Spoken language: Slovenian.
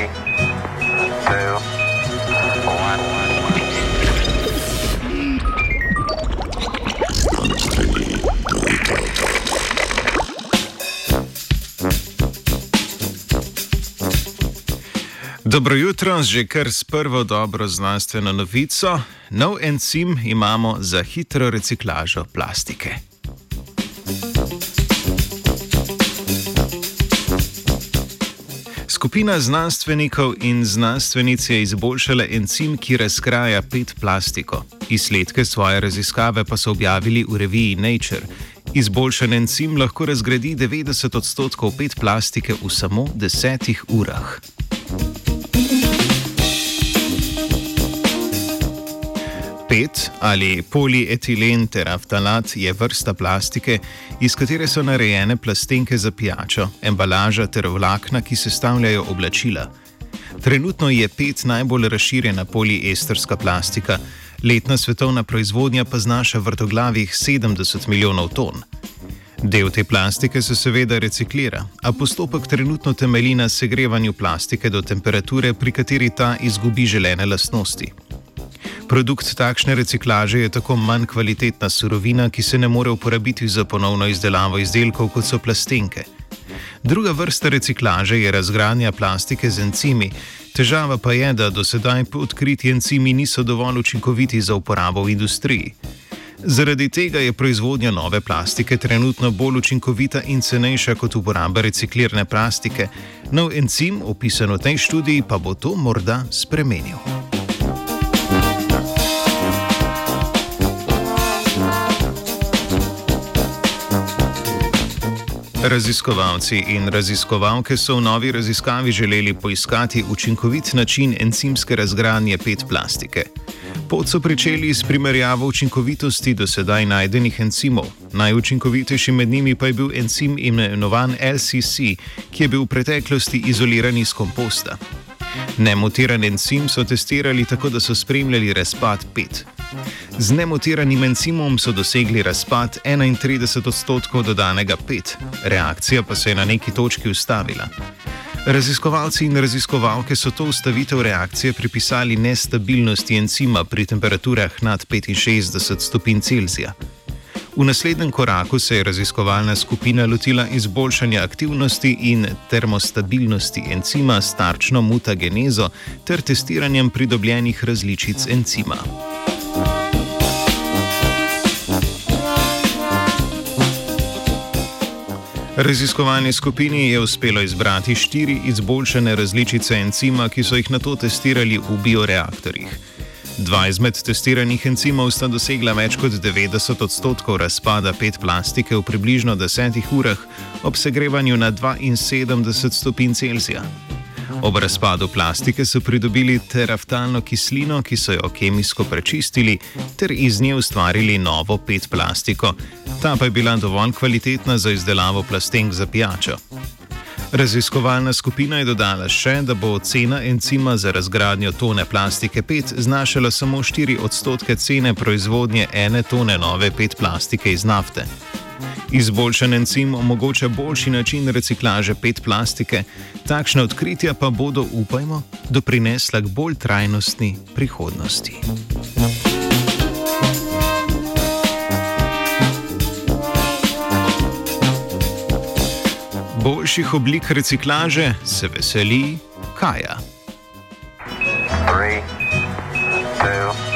Three, two, one. Dobro jutro, že kar s prvo dobro znanstveno novico. Nov encim imamo za hitro reciklažo plastike. Skupina znanstvenikov in znanstvenic je izboljšala encim, ki razkraja PET plastiko. Izsledke svoje raziskave pa so objavili v reviji Nature. Izboljšan encim lahko razgradi 90 odstotkov PET plastike v samo desetih urah. PET ali polietilen teraftalat je vrsta plastike, iz katere so narejene plastenke za pijačo, embalaža ter vlakna, ki sestavljajo oblačila. Trenutno je PET najbolj razširjena poliesterska plastika, letna svetovna proizvodnja pa znaša vrtoglavih 70 milijonov ton. Del te plastike se seveda reciklira, a postopek trenutno temelji na segrevanju plastike do temperature, pri kateri ta izgubi želene lastnosti. Produkt takšne reciklaže je tako manj kvalitetna surovina, ki se ne more uporabiti za ponovno izdelavo izdelkov, kot so plastenke. Druga vrsta reciklaže je razgradnja plastike z encimi. Težava pa je, da do sedaj odkriti encimi niso dovolj učinkoviti za uporabo v industriji. Zaradi tega je proizvodnja nove plastike trenutno bolj učinkovita in cenejša kot uporaba reciklirane plastike. Nov encim, opisan v tej študiji, pa bo to morda spremenil. Raziskovalci in raziskovalke so v novi raziskavi želeli poiskati učinkovit način encimske razgradnje PET plastike. Pot so pričeli s primerjavo učinkovitosti do sedaj najdenih encimov. Najučinkovitejši med njimi pa je bil encim imenovan LCC, ki je bil v preteklosti izoliran iz komposta. Nemotiran encim so testirali tako, da so spremljali razpad PET. Z nemotiranim encimom so dosegli razpad 31 odstotkov dodanega PET, reakcija pa se je na neki točki ustavila. Raziskovalci in raziskovalke so to ustavitev reakcije pripisali nestabilnosti encima pri temperaturah nad 65 stopinj Celzija. V naslednjem koraku se je raziskovalna skupina lotila izboljšanja aktivnosti in termostabilnosti encima s tarčno mutagenezo ter testiranjem pridobljenih različic encima. Raziskovalni skupini je uspelo izbrati štiri izboljšane različice encima, ki so jih na to testirali v bioreaktorjih. Dva izmed testiranih encimov sta dosegla več kot 90 odstotkov razpada PET plastike v približno 10 urah ob segrevanju na 72 stopinj Celzija. Ob razpadu plastike so pridobili teraftalno kislino, ki so jo kemijsko prečistili, ter iz nje ustvarili novo PET plastiko. Ta pa je bila dovolj kvalitetna za izdelavo plastenk za pijačo. Raziskovalna skupina je dodala še, da bo cena encima za razgradnjo tone plastike 5 znašala samo 4 odstotke cene proizvodnje ene tone nove PET plastike iz nafte. Izboljšan encim omogoča boljši način reciklaže PET plastike, takšne odkritja pa bodo, upajmo, doprinesla k bolj trajnostni prihodnosti. Boljših oblik reciklaže se veseli Kaja. Three, two,